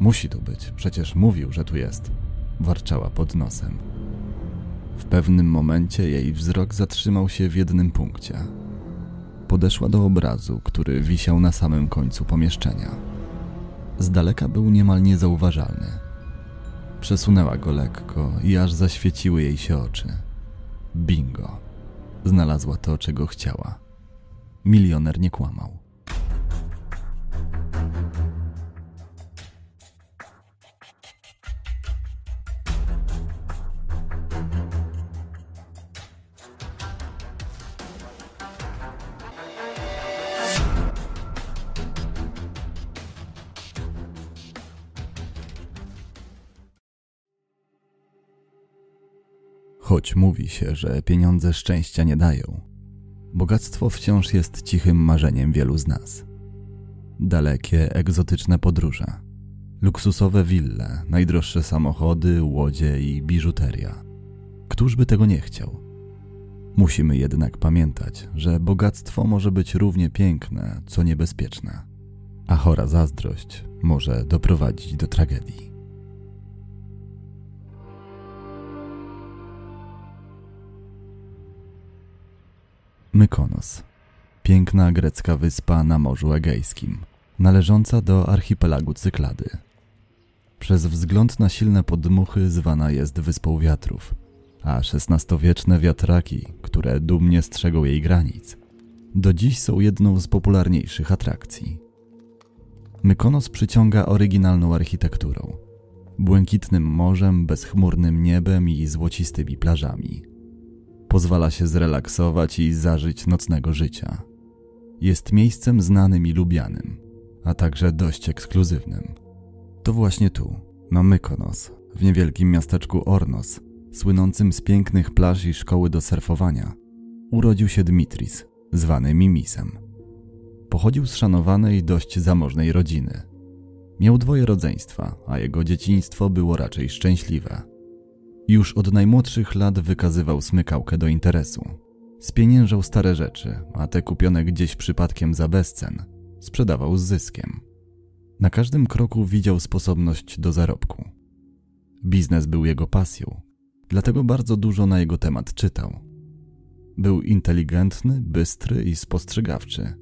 Musi tu być, przecież mówił, że tu jest. Warczała pod nosem. W pewnym momencie jej wzrok zatrzymał się w jednym punkcie. Podeszła do obrazu, który wisiał na samym końcu pomieszczenia. Z daleka był niemal niezauważalny. Przesunęła go lekko i aż zaświeciły jej się oczy. Bingo. Znalazła to, czego chciała. Milioner nie kłamał. Choć mówi się, że pieniądze szczęścia nie dają, bogactwo wciąż jest cichym marzeniem wielu z nas. Dalekie, egzotyczne podróże, luksusowe wille, najdroższe samochody, łodzie i biżuteria. Któż by tego nie chciał? Musimy jednak pamiętać, że bogactwo może być równie piękne, co niebezpieczne, a chora zazdrość może doprowadzić do tragedii. Mykonos. Piękna grecka wyspa na Morzu Egejskim, należąca do archipelagu Cyklady. Przez wzgląd na silne podmuchy zwana jest Wyspą Wiatrów, a XVI-wieczne wiatraki, które dumnie strzegą jej granic, do dziś są jedną z popularniejszych atrakcji. Mykonos przyciąga oryginalną architekturą, błękitnym morzem, bezchmurnym niebem i złocistymi plażami – pozwala się zrelaksować i zażyć nocnego życia. Jest miejscem znanym i lubianym, a także dość ekskluzywnym. To właśnie tu, na Mykonos, w niewielkim miasteczku Ornos, słynącym z pięknych plaż i szkoły do surfowania, urodził się Dmitris, zwany Mimisem. Pochodził z szanowanej, dość zamożnej rodziny. Miał dwoje rodzeństwa, a jego dzieciństwo było raczej szczęśliwe – już od najmłodszych lat wykazywał smykałkę do interesu. Spieniężał stare rzeczy, a te kupione gdzieś przypadkiem za bezcen sprzedawał z zyskiem. Na każdym kroku widział sposobność do zarobku. Biznes był jego pasją, dlatego bardzo dużo na jego temat czytał. Był inteligentny, bystry i spostrzegawczy,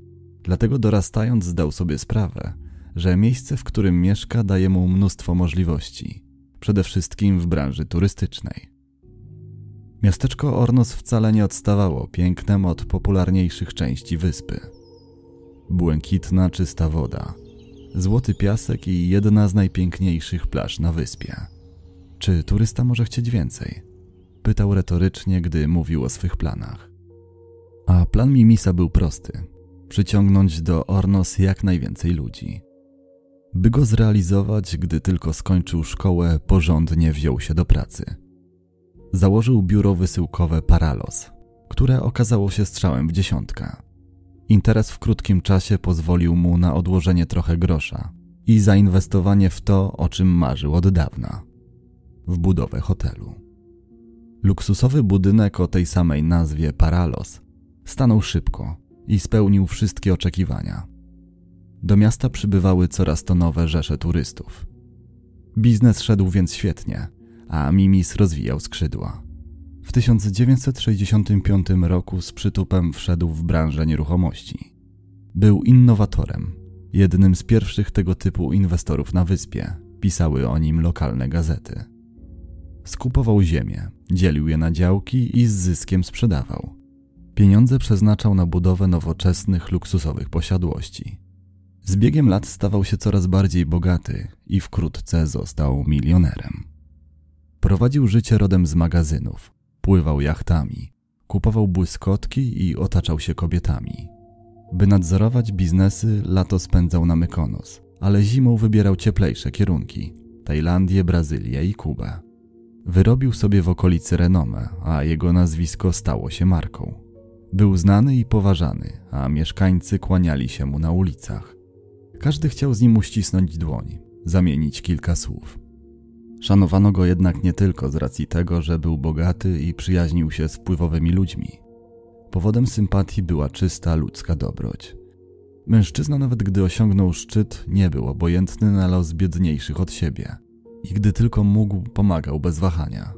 dlatego dorastając zdał sobie sprawę, że miejsce, w którym mieszka, daje mu mnóstwo możliwości przede wszystkim w branży turystycznej. Miasteczko Ornos wcale nie odstawało pięknem od popularniejszych części wyspy. Błękitna, czysta woda, złoty piasek i jedna z najpiękniejszych plaż na wyspie. Czy turysta może chcieć więcej? Pytał retorycznie, gdy mówił o swych planach. A plan Mimisa był prosty: przyciągnąć do Ornos jak najwięcej ludzi. By go zrealizować, gdy tylko skończył szkołę, porządnie wziął się do pracy. Założył biuro wysyłkowe Paralos, które okazało się strzałem w dziesiątkę. Interes w krótkim czasie pozwolił mu na odłożenie trochę grosza i zainwestowanie w to, o czym marzył od dawna w budowę hotelu. Luksusowy budynek o tej samej nazwie Paralos stanął szybko i spełnił wszystkie oczekiwania. Do miasta przybywały coraz to nowe rzesze turystów. Biznes szedł więc świetnie, a Mimis rozwijał skrzydła. W 1965 roku z przytupem wszedł w branżę nieruchomości. Był innowatorem, jednym z pierwszych tego typu inwestorów na wyspie, pisały o nim lokalne gazety. Skupował ziemię, dzielił je na działki i z zyskiem sprzedawał. Pieniądze przeznaczał na budowę nowoczesnych, luksusowych posiadłości. Z biegiem lat stawał się coraz bardziej bogaty i wkrótce został milionerem. Prowadził życie rodem z magazynów, pływał jachtami, kupował błyskotki i otaczał się kobietami. By nadzorować biznesy, lato spędzał na Mykonos, ale zimą wybierał cieplejsze kierunki Tajlandię, Brazylię i Kubę. Wyrobił sobie w okolicy renomę, a jego nazwisko stało się marką. Był znany i poważany, a mieszkańcy kłaniali się mu na ulicach. Każdy chciał z nim uścisnąć dłoń, zamienić kilka słów. Szanowano go jednak nie tylko z racji tego, że był bogaty i przyjaźnił się z wpływowymi ludźmi. Powodem sympatii była czysta ludzka dobroć. Mężczyzna, nawet gdy osiągnął szczyt, nie był obojętny na los biedniejszych od siebie i gdy tylko mógł, pomagał bez wahania.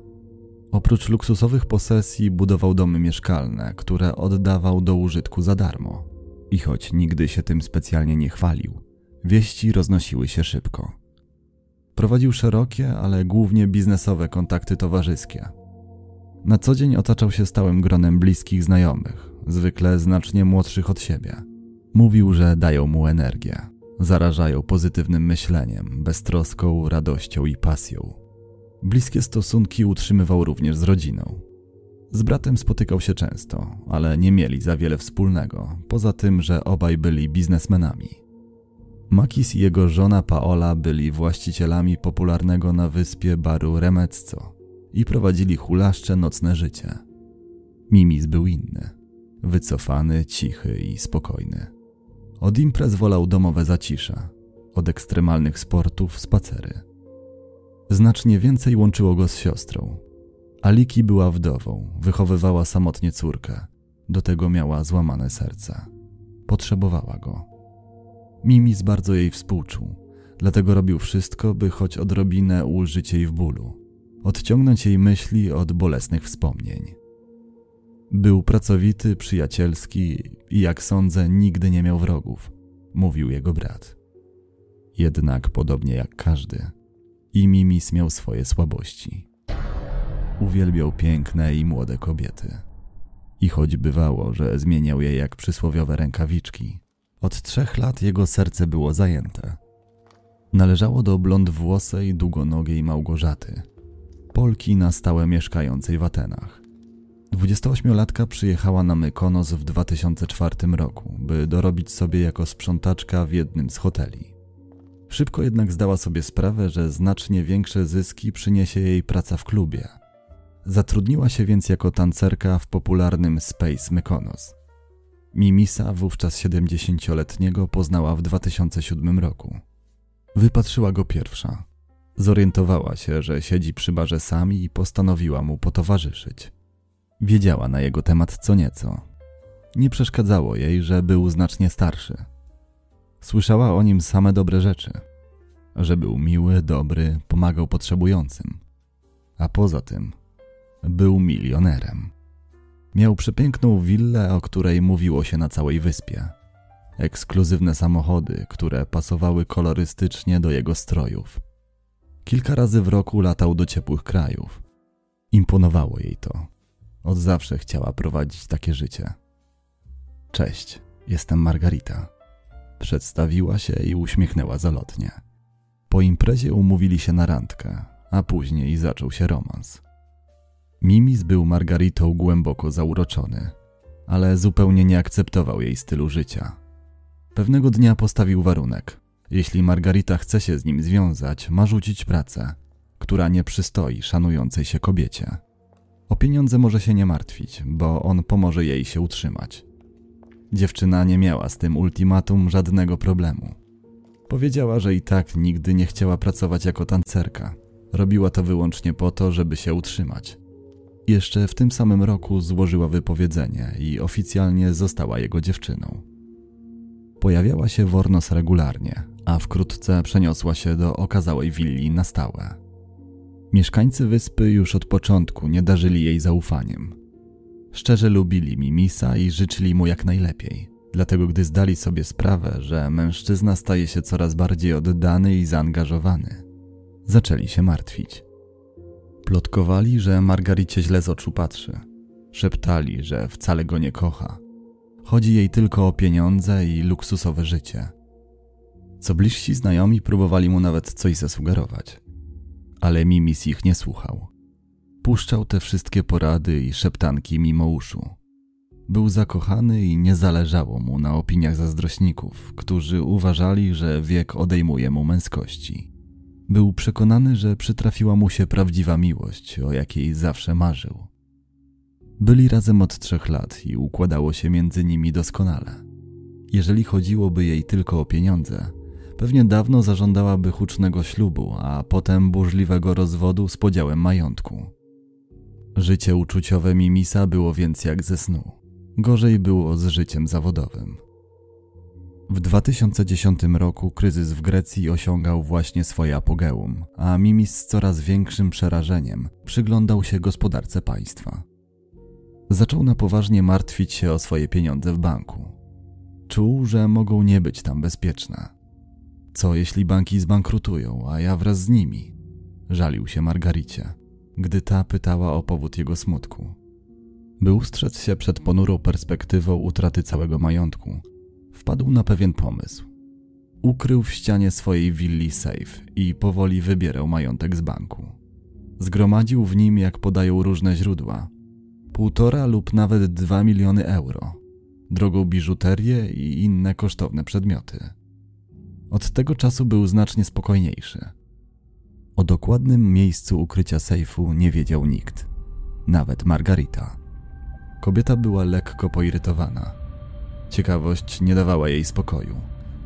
Oprócz luksusowych posesji, budował domy mieszkalne, które oddawał do użytku za darmo. I choć nigdy się tym specjalnie nie chwalił, wieści roznosiły się szybko. Prowadził szerokie, ale głównie biznesowe kontakty towarzyskie. Na co dzień otaczał się stałym gronem bliskich znajomych, zwykle znacznie młodszych od siebie. Mówił, że dają mu energię, zarażają pozytywnym myśleniem, beztroską, radością i pasją. Bliskie stosunki utrzymywał również z rodziną. Z bratem spotykał się często, ale nie mieli za wiele wspólnego, poza tym, że obaj byli biznesmenami. Makis i jego żona Paola byli właścicielami popularnego na wyspie baru Remezzo i prowadzili hulaszcze nocne życie. Mimis był inny, wycofany, cichy i spokojny. Od imprez wolał domowe zacisze, od ekstremalnych sportów spacery. Znacznie więcej łączyło go z siostrą. Aliki była wdową, wychowywała samotnie córkę. Do tego miała złamane serce. Potrzebowała go. Mimis bardzo jej współczuł, dlatego robił wszystko, by choć odrobinę ulżyć jej w bólu, odciągnąć jej myśli od bolesnych wspomnień. Był pracowity, przyjacielski i jak sądzę, nigdy nie miał wrogów, mówił jego brat. Jednak podobnie jak każdy, i Mimis miał swoje słabości. Uwielbiał piękne i młode kobiety. I choć bywało, że zmieniał je jak przysłowiowe rękawiczki, od trzech lat jego serce było zajęte. Należało do blond włosej, długonogiej Małgorzaty, Polki na stałe mieszkającej w Atenach. 28-latka przyjechała na Mykonos w 2004 roku, by dorobić sobie jako sprzątaczka w jednym z hoteli. Szybko jednak zdała sobie sprawę, że znacznie większe zyski przyniesie jej praca w klubie. Zatrudniła się więc jako tancerka w popularnym Space Mykonos. Mimisa, wówczas 70-letniego, poznała w 2007 roku. Wypatrzyła go pierwsza. Zorientowała się, że siedzi przy barze sami i postanowiła mu potowarzyszyć. Wiedziała na jego temat co nieco. Nie przeszkadzało jej, że był znacznie starszy. Słyszała o nim same dobre rzeczy. Że był miły, dobry, pomagał potrzebującym. A poza tym był milionerem. Miał przepiękną willę, o której mówiło się na całej wyspie. Ekskluzywne samochody, które pasowały kolorystycznie do jego strojów. Kilka razy w roku latał do ciepłych krajów. Imponowało jej to. Od zawsze chciała prowadzić takie życie. Cześć, jestem Margarita. Przedstawiła się i uśmiechnęła zalotnie. Po imprezie umówili się na randkę, a później zaczął się romans. Mimis był Margaritą głęboko zauroczony, ale zupełnie nie akceptował jej stylu życia. Pewnego dnia postawił warunek. Jeśli Margarita chce się z nim związać, ma rzucić pracę, która nie przystoi szanującej się kobiecie. O pieniądze może się nie martwić, bo on pomoże jej się utrzymać. Dziewczyna nie miała z tym ultimatum żadnego problemu. Powiedziała, że i tak nigdy nie chciała pracować jako tancerka. Robiła to wyłącznie po to, żeby się utrzymać. Jeszcze w tym samym roku złożyła wypowiedzenie i oficjalnie została jego dziewczyną. Pojawiała się w Ornos regularnie, a wkrótce przeniosła się do okazałej willi na stałe. Mieszkańcy wyspy już od początku nie darzyli jej zaufaniem. Szczerze lubili Mimisa i życzyli mu jak najlepiej. Dlatego gdy zdali sobie sprawę, że mężczyzna staje się coraz bardziej oddany i zaangażowany, zaczęli się martwić. Plotkowali, że Margaricie źle z oczu patrzy. Szeptali, że wcale go nie kocha. Chodzi jej tylko o pieniądze i luksusowe życie. Co bliżsi znajomi próbowali mu nawet coś zasugerować ale Mimis ich nie słuchał. Puszczał te wszystkie porady i szeptanki mimo uszu. Był zakochany i nie zależało mu na opiniach zazdrośników, którzy uważali, że wiek odejmuje mu męskości. Był przekonany, że przytrafiła mu się prawdziwa miłość, o jakiej zawsze marzył. Byli razem od trzech lat i układało się między nimi doskonale. Jeżeli chodziłoby jej tylko o pieniądze, Pewnie dawno zażądałaby hucznego ślubu, a potem burzliwego rozwodu z podziałem majątku. Życie uczuciowe Mimisa było więc jak ze snu. Gorzej było z życiem zawodowym. W 2010 roku kryzys w Grecji osiągał właśnie swoje apogeum, a Mimis z coraz większym przerażeniem przyglądał się gospodarce państwa. Zaczął na poważnie martwić się o swoje pieniądze w banku. Czuł, że mogą nie być tam bezpieczne. Co jeśli banki zbankrutują, a ja wraz z nimi? Żalił się Margaricie, gdy ta pytała o powód jego smutku. By ustrzec się przed ponurą perspektywą utraty całego majątku, wpadł na pewien pomysł. Ukrył w ścianie swojej willi safe i powoli wybierał majątek z banku. Zgromadził w nim, jak podają różne źródła, półtora lub nawet dwa miliony euro, drogą biżuterię i inne kosztowne przedmioty. Od tego czasu był znacznie spokojniejszy. O dokładnym miejscu ukrycia sejfu nie wiedział nikt, nawet Margarita. Kobieta była lekko poirytowana. Ciekawość nie dawała jej spokoju,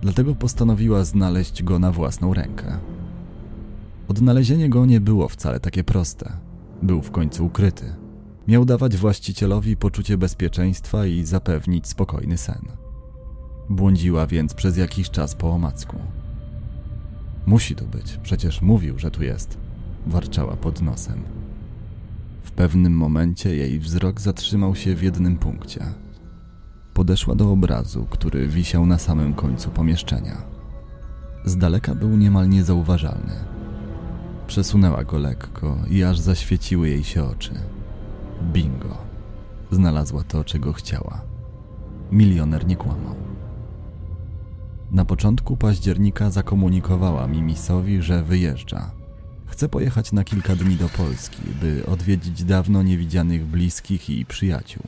dlatego postanowiła znaleźć go na własną rękę. Odnalezienie go nie było wcale takie proste. Był w końcu ukryty. Miał dawać właścicielowi poczucie bezpieczeństwa i zapewnić spokojny sen. Błądziła więc przez jakiś czas po omacku. Musi tu być, przecież mówił, że tu jest, warczała pod nosem. W pewnym momencie jej wzrok zatrzymał się w jednym punkcie. Podeszła do obrazu, który wisiał na samym końcu pomieszczenia. Z daleka był niemal niezauważalny. Przesunęła go lekko i aż zaświeciły jej się oczy. Bingo. Znalazła to, czego chciała. Milioner nie kłamał. Na początku października zakomunikowała Mimisowi, że wyjeżdża. Chce pojechać na kilka dni do Polski, by odwiedzić dawno niewidzianych bliskich i przyjaciół.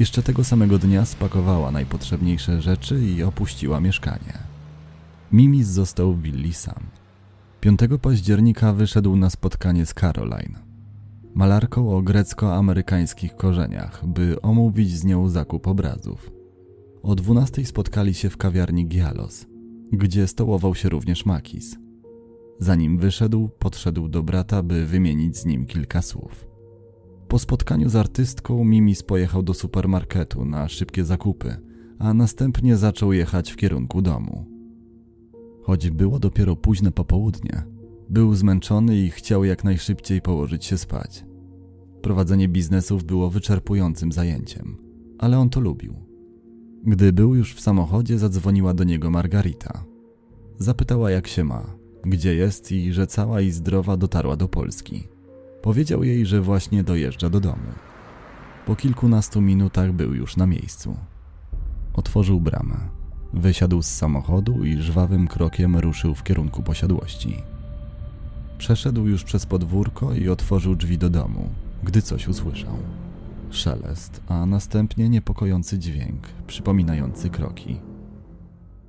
Jeszcze tego samego dnia spakowała najpotrzebniejsze rzeczy i opuściła mieszkanie. Mimis został w willi sam. 5 października wyszedł na spotkanie z Caroline, malarką o grecko-amerykańskich korzeniach, by omówić z nią zakup obrazów. O 12 spotkali się w kawiarni Gialos, gdzie stołował się również Makis. Zanim wyszedł, podszedł do brata, by wymienić z nim kilka słów. Po spotkaniu z artystką Mimis pojechał do supermarketu na szybkie zakupy, a następnie zaczął jechać w kierunku domu. Choć było dopiero późne popołudnie, był zmęczony i chciał jak najszybciej położyć się spać. Prowadzenie biznesów było wyczerpującym zajęciem, ale on to lubił. Gdy był już w samochodzie, zadzwoniła do niego Margarita. Zapytała, jak się ma, gdzie jest i że cała i zdrowa dotarła do Polski. Powiedział jej, że właśnie dojeżdża do domu. Po kilkunastu minutach był już na miejscu. Otworzył bramę, wysiadł z samochodu i żwawym krokiem ruszył w kierunku posiadłości. Przeszedł już przez podwórko i otworzył drzwi do domu, gdy coś usłyszał. Szelest, a następnie niepokojący dźwięk, przypominający kroki.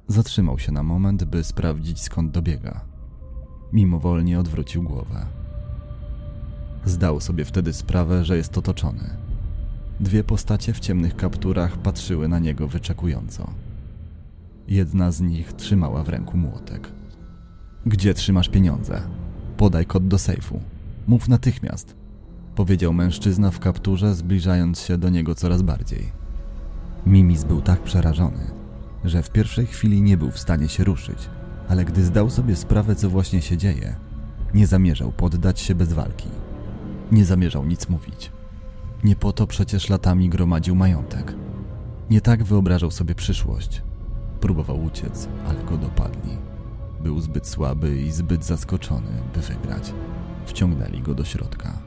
Zatrzymał się na moment, by sprawdzić skąd dobiega. Mimowolnie odwrócił głowę. Zdał sobie wtedy sprawę, że jest otoczony. Dwie postacie w ciemnych kapturach patrzyły na niego wyczekująco. Jedna z nich trzymała w ręku młotek. Gdzie trzymasz pieniądze? Podaj kod do sejfu. Mów natychmiast, powiedział mężczyzna w kapturze, zbliżając się do niego coraz bardziej. Mimis był tak przerażony, że w pierwszej chwili nie był w stanie się ruszyć, ale gdy zdał sobie sprawę, co właśnie się dzieje, nie zamierzał poddać się bez walki. Nie zamierzał nic mówić. Nie po to przecież latami gromadził majątek. Nie tak wyobrażał sobie przyszłość. Próbował uciec, ale go dopadli. Był zbyt słaby i zbyt zaskoczony, by wygrać. Wciągnęli go do środka.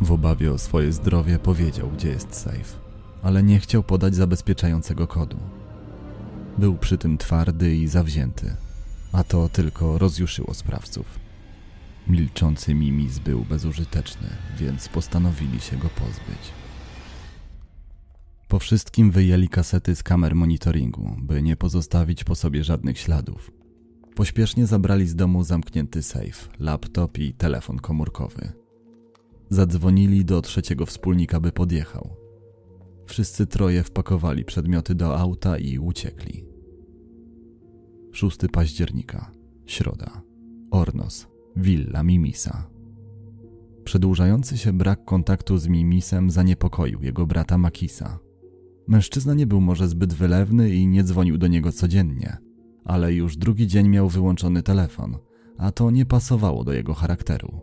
W obawie o swoje zdrowie powiedział, gdzie jest safe, ale nie chciał podać zabezpieczającego kodu. Był przy tym twardy i zawzięty, a to tylko rozjuszyło sprawców. Milczący Mimis był bezużyteczny, więc postanowili się go pozbyć. Po wszystkim wyjęli kasety z kamer monitoringu, by nie pozostawić po sobie żadnych śladów. Pośpiesznie zabrali z domu zamknięty safe, laptop i telefon komórkowy. Zadzwonili do trzeciego wspólnika, by podjechał. Wszyscy troje wpakowali przedmioty do auta i uciekli. 6 października, środa, Ornos, willa Mimisa. Przedłużający się brak kontaktu z Mimisem zaniepokoił jego brata Makisa. Mężczyzna nie był może zbyt wylewny i nie dzwonił do niego codziennie, ale już drugi dzień miał wyłączony telefon, a to nie pasowało do jego charakteru.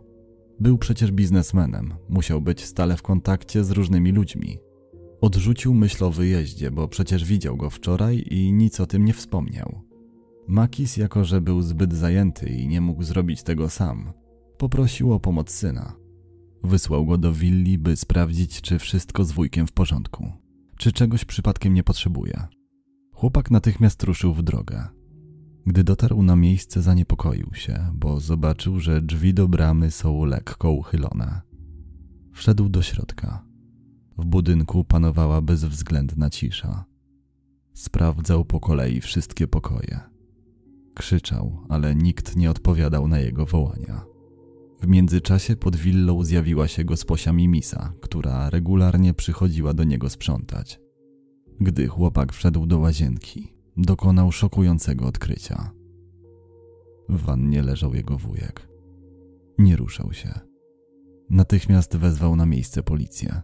Był przecież biznesmenem, musiał być stale w kontakcie z różnymi ludźmi. Odrzucił myśl o wyjeździe, bo przecież widział go wczoraj i nic o tym nie wspomniał. Makis, jako że był zbyt zajęty i nie mógł zrobić tego sam, poprosił o pomoc syna. Wysłał go do willi, by sprawdzić, czy wszystko z wujkiem w porządku, czy czegoś przypadkiem nie potrzebuje. Chłopak natychmiast ruszył w drogę. Gdy dotarł na miejsce, zaniepokoił się, bo zobaczył, że drzwi do bramy są lekko uchylone. Wszedł do środka. W budynku panowała bezwzględna cisza. Sprawdzał po kolei wszystkie pokoje. Krzyczał, ale nikt nie odpowiadał na jego wołania. W międzyczasie pod willą zjawiła się gosposia Mimisa, która regularnie przychodziła do niego sprzątać. Gdy chłopak wszedł do łazienki, dokonał szokującego odkrycia. W wannie leżał jego wujek. Nie ruszał się. Natychmiast wezwał na miejsce policję.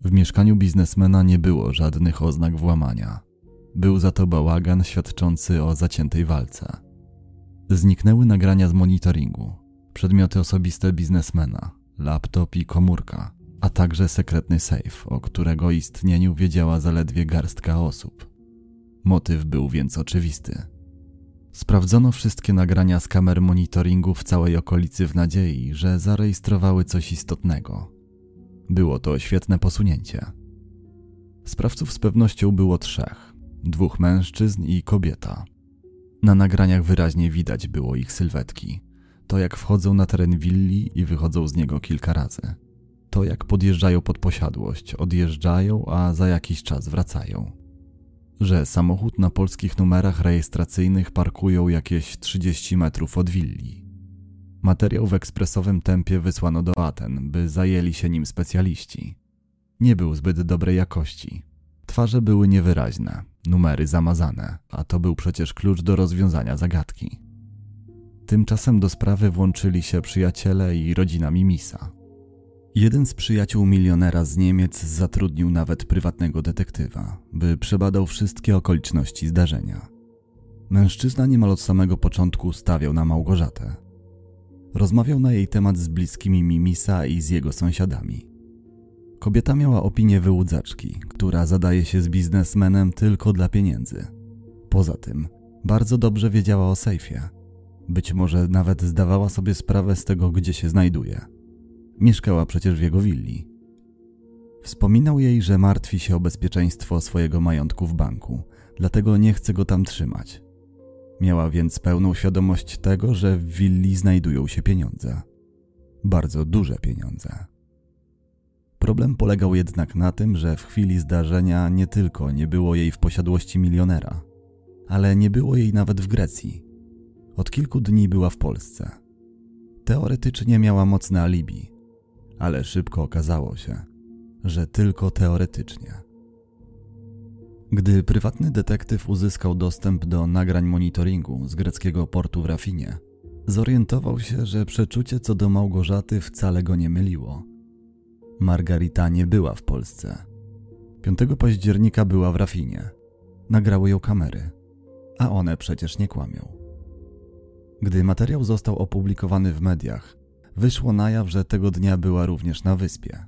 W mieszkaniu biznesmena nie było żadnych oznak włamania. Był za to bałagan świadczący o zaciętej walce. Zniknęły nagrania z monitoringu, przedmioty osobiste biznesmena, laptop i komórka, a także sekretny safe, o którego istnieniu wiedziała zaledwie garstka osób. Motyw był więc oczywisty. Sprawdzono wszystkie nagrania z kamer monitoringu w całej okolicy w nadziei, że zarejestrowały coś istotnego. Było to świetne posunięcie. Sprawców z pewnością było trzech: dwóch mężczyzn i kobieta. Na nagraniach wyraźnie widać było ich sylwetki. To jak wchodzą na teren willi i wychodzą z niego kilka razy. To jak podjeżdżają pod posiadłość, odjeżdżają, a za jakiś czas wracają że samochód na polskich numerach rejestracyjnych parkują jakieś 30 metrów od willi. Materiał w ekspresowym tempie wysłano do Aten, by zajęli się nim specjaliści. Nie był zbyt dobrej jakości. Twarze były niewyraźne, numery zamazane, a to był przecież klucz do rozwiązania zagadki. Tymczasem do sprawy włączyli się przyjaciele i rodzina Mimisa. Jeden z przyjaciół milionera z Niemiec zatrudnił nawet prywatnego detektywa, by przebadał wszystkie okoliczności zdarzenia. Mężczyzna niemal od samego początku stawiał na Małgorzatę. Rozmawiał na jej temat z bliskimi Mimisa i z jego sąsiadami. Kobieta miała opinię wyłudzaczki, która zadaje się z biznesmenem tylko dla pieniędzy. Poza tym, bardzo dobrze wiedziała o sejfie. Być może nawet zdawała sobie sprawę z tego, gdzie się znajduje – Mieszkała przecież w jego willi. Wspominał jej, że martwi się o bezpieczeństwo swojego majątku w banku, dlatego nie chce go tam trzymać. Miała więc pełną świadomość tego, że w willi znajdują się pieniądze. Bardzo duże pieniądze. Problem polegał jednak na tym, że w chwili zdarzenia nie tylko nie było jej w posiadłości milionera, ale nie było jej nawet w Grecji. Od kilku dni była w Polsce. Teoretycznie miała mocne alibi, ale szybko okazało się, że tylko teoretycznie. Gdy prywatny detektyw uzyskał dostęp do nagrań monitoringu z greckiego portu w Rafinie, zorientował się, że przeczucie co do Małgorzaty wcale go nie myliło. Margarita nie była w Polsce. 5 października była w Rafinie. Nagrały ją kamery, a one przecież nie kłamią. Gdy materiał został opublikowany w mediach, wyszło na jaw, że tego dnia była również na wyspie.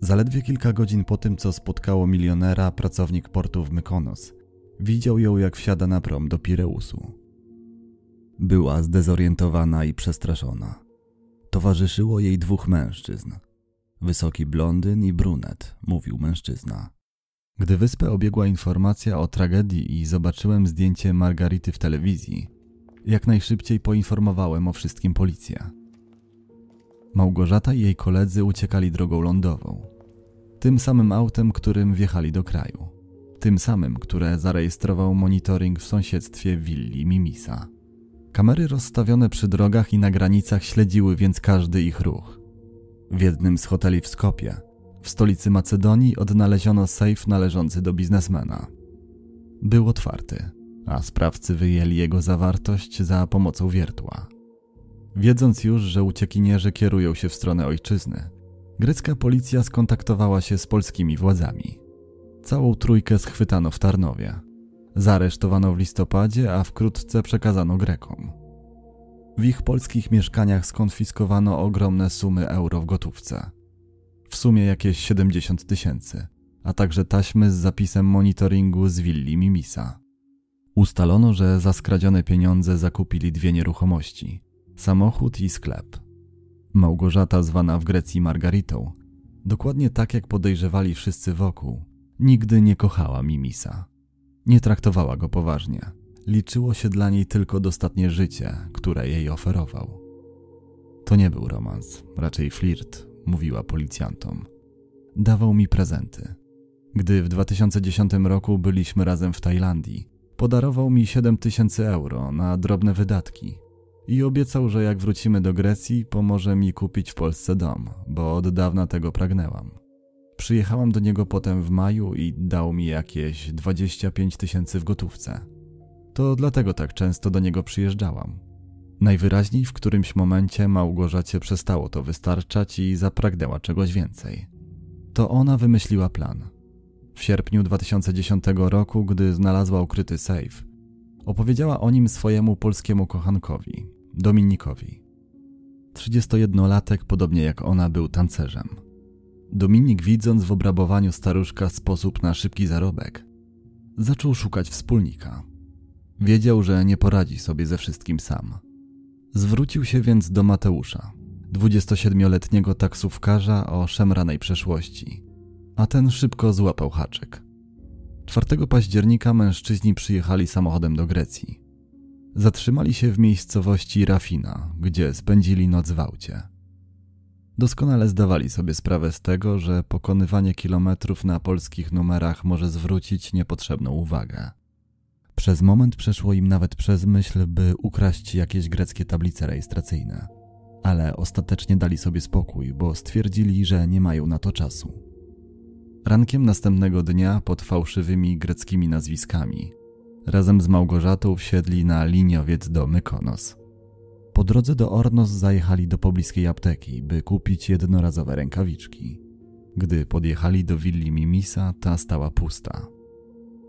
Zaledwie kilka godzin po tym, co spotkało milionera, pracownik portu w Mykonos widział ją, jak wsiada na prom do Pireusu. Była zdezorientowana i przestraszona. Towarzyszyło jej dwóch mężczyzn. Wysoki blondyn i brunet, mówił mężczyzna. Gdy wyspę obiegła informacja o tragedii i zobaczyłem zdjęcie Margarity w telewizji, jak najszybciej poinformowałem o wszystkim policję. Małgorzata i jej koledzy uciekali drogą lądową. Tym samym autem, którym wjechali do kraju. Tym samym, które zarejestrował monitoring w sąsiedztwie willi Mimisa. Kamery rozstawione przy drogach i na granicach śledziły więc każdy ich ruch. W jednym z hoteli w Skopie, w stolicy Macedonii, odnaleziono sejf należący do biznesmena. Był otwarty, a sprawcy wyjęli jego zawartość za pomocą wiertła. Wiedząc już, że uciekinierzy kierują się w stronę ojczyzny, grecka policja skontaktowała się z polskimi władzami. Całą trójkę schwytano w Tarnowie. Zaresztowano w listopadzie, a wkrótce przekazano Grekom. W ich polskich mieszkaniach skonfiskowano ogromne sumy euro w gotówce. W sumie jakieś 70 tysięcy, a także taśmy z zapisem monitoringu z willi Mimisa. Ustalono, że za skradzione pieniądze zakupili dwie nieruchomości samochód i sklep. Małgorzata, zwana w Grecji Margaritą, dokładnie tak jak podejrzewali wszyscy wokół, nigdy nie kochała Mimisa. Nie traktowała go poważnie. Liczyło się dla niej tylko dostatnie życie, które jej oferował. To nie był romans, raczej flirt, mówiła policjantom. Dawał mi prezenty. Gdy w 2010 roku byliśmy razem w Tajlandii, podarował mi 7 tysięcy euro na drobne wydatki i obiecał, że jak wrócimy do Grecji, pomoże mi kupić w Polsce dom, bo od dawna tego pragnęłam. Przyjechałam do niego potem w maju i dał mi jakieś 25 tysięcy w gotówce. To dlatego tak często do niego przyjeżdżałam. Najwyraźniej w którymś momencie Małgorzacie przestało to wystarczać i zapragnęła czegoś więcej. To ona wymyśliła plan. W sierpniu 2010 roku, gdy znalazła ukryty safe, opowiedziała o nim swojemu polskiemu kochankowi, Dominikowi. 31-latek, podobnie jak ona, był tancerzem. Dominik, widząc w obrabowaniu staruszka sposób na szybki zarobek, zaczął szukać wspólnika. Wiedział, że nie poradzi sobie ze wszystkim sam. Zwrócił się więc do Mateusza, 27-letniego taksówkarza o szemranej przeszłości, a ten szybko złapał haczyk. 4 października mężczyźni przyjechali samochodem do Grecji. Zatrzymali się w miejscowości Rafina, gdzie spędzili noc w aucie. Doskonale zdawali sobie sprawę z tego, że pokonywanie kilometrów na polskich numerach może zwrócić niepotrzebną uwagę. Przez moment przeszło im nawet przez myśl, by ukraść jakieś greckie tablice rejestracyjne, ale ostatecznie dali sobie spokój, bo stwierdzili, że nie mają na to czasu. Rankiem następnego dnia pod fałszywymi greckimi nazwiskami razem z Małgorzatą wsiedli na liniowiec do Mykonos. Po drodze do Ornos zajechali do pobliskiej apteki, by kupić jednorazowe rękawiczki. Gdy podjechali do willi Mimisa, ta stała pusta.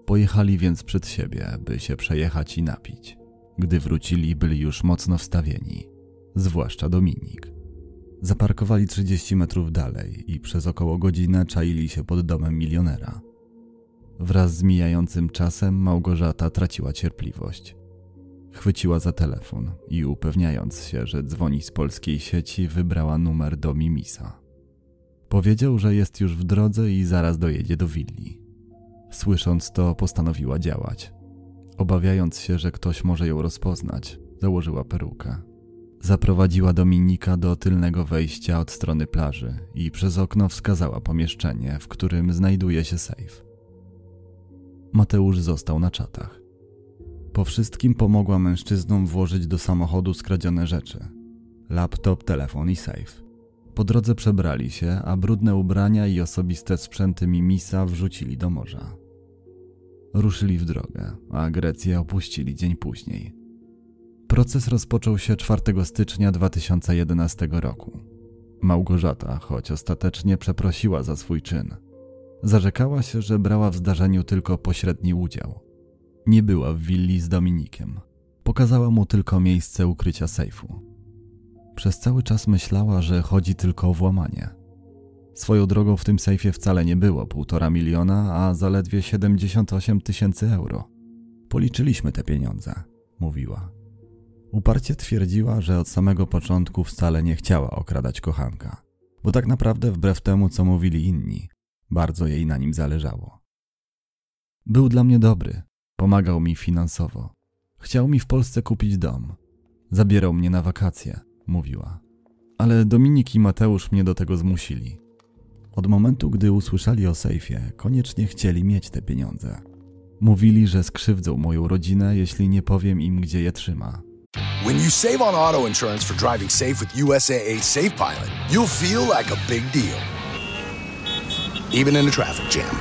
Pojechali więc przed siebie, by się przejechać i napić. Gdy wrócili, byli już mocno wstawieni, zwłaszcza Dominik. Zaparkowali 30 metrów dalej i przez około godzinę czaili się pod domem milionera. Wraz z mijającym czasem Małgorzata traciła cierpliwość. Chwyciła za telefon i upewniając się, że dzwoni z polskiej sieci, wybrała numer do Mimisa. Powiedział, że jest już w drodze i zaraz dojedzie do willi. Słysząc to, postanowiła działać. Obawiając się, że ktoś może ją rozpoznać, założyła perukę. Zaprowadziła Dominika do tylnego wejścia od strony plaży i przez okno wskazała pomieszczenie, w którym znajduje się sejf. Mateusz został na czatach. Po wszystkim pomogła mężczyznom włożyć do samochodu skradzione rzeczy: laptop, telefon i sejf. Po drodze przebrali się, a brudne ubrania i osobiste sprzęty Mimisa wrzucili do morza. Ruszyli w drogę, a Grecję opuścili dzień później. Proces rozpoczął się 4 stycznia 2011 roku. Małgorzata, choć ostatecznie przeprosiła za swój czyn, zarzekała się, że brała w zdarzeniu tylko pośredni udział. Nie była w willi z Dominikiem. Pokazała mu tylko miejsce ukrycia sejfu. Przez cały czas myślała, że chodzi tylko o włamanie. Swoją drogą w tym sejfie wcale nie było półtora miliona, a zaledwie 78 tysięcy euro. Policzyliśmy te pieniądze, mówiła. Uparcie twierdziła, że od samego początku wcale nie chciała okradać kochanka, bo tak naprawdę, wbrew temu, co mówili inni, bardzo jej na nim zależało. Był dla mnie dobry, pomagał mi finansowo. Chciał mi w Polsce kupić dom. Zabierał mnie na wakacje, mówiła. Ale Dominik i Mateusz mnie do tego zmusili. Od momentu, gdy usłyszeli o sejfie, koniecznie chcieli mieć te pieniądze. Mówili, że skrzywdzą moją rodzinę, jeśli nie powiem im, gdzie je trzyma. When you save on auto insurance for driving safe with USAA Safe Pilot, you'll feel like a big deal. Even in a traffic jam.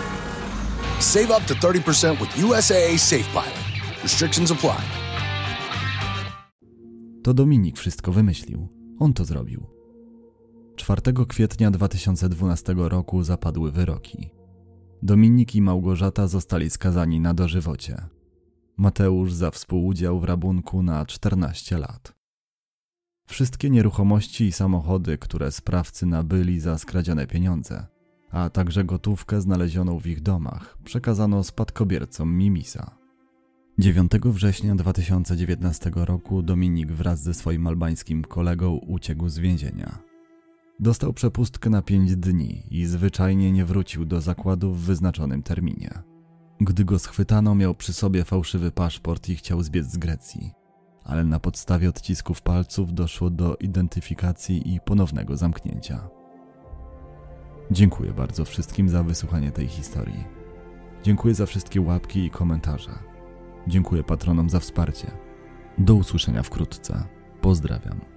Save up to 30% with USAA Safe Pilot. Restrictions apply. To Dominik wszystko wymyślił. On to zrobił. 4 kwietnia 2012 roku zapadły wyroki. Dominik i Małgorzata zostali skazani na dożywocie. Mateusz za współudział w rabunku na 14 lat. Wszystkie nieruchomości i samochody, które sprawcy nabyli za skradzione pieniądze, a także gotówkę znalezioną w ich domach, przekazano spadkobiercom Mimisa. 9 września 2019 roku Dominik wraz ze swoim albańskim kolegą uciekł z więzienia. Dostał przepustkę na 5 dni i zwyczajnie nie wrócił do zakładu w wyznaczonym terminie. Gdy go schwytano, miał przy sobie fałszywy paszport i chciał zbiec z Grecji, ale na podstawie odcisków palców doszło do identyfikacji i ponownego zamknięcia. Dziękuję bardzo wszystkim za wysłuchanie tej historii. Dziękuję za wszystkie łapki i komentarze. Dziękuję patronom za wsparcie. Do usłyszenia wkrótce. Pozdrawiam.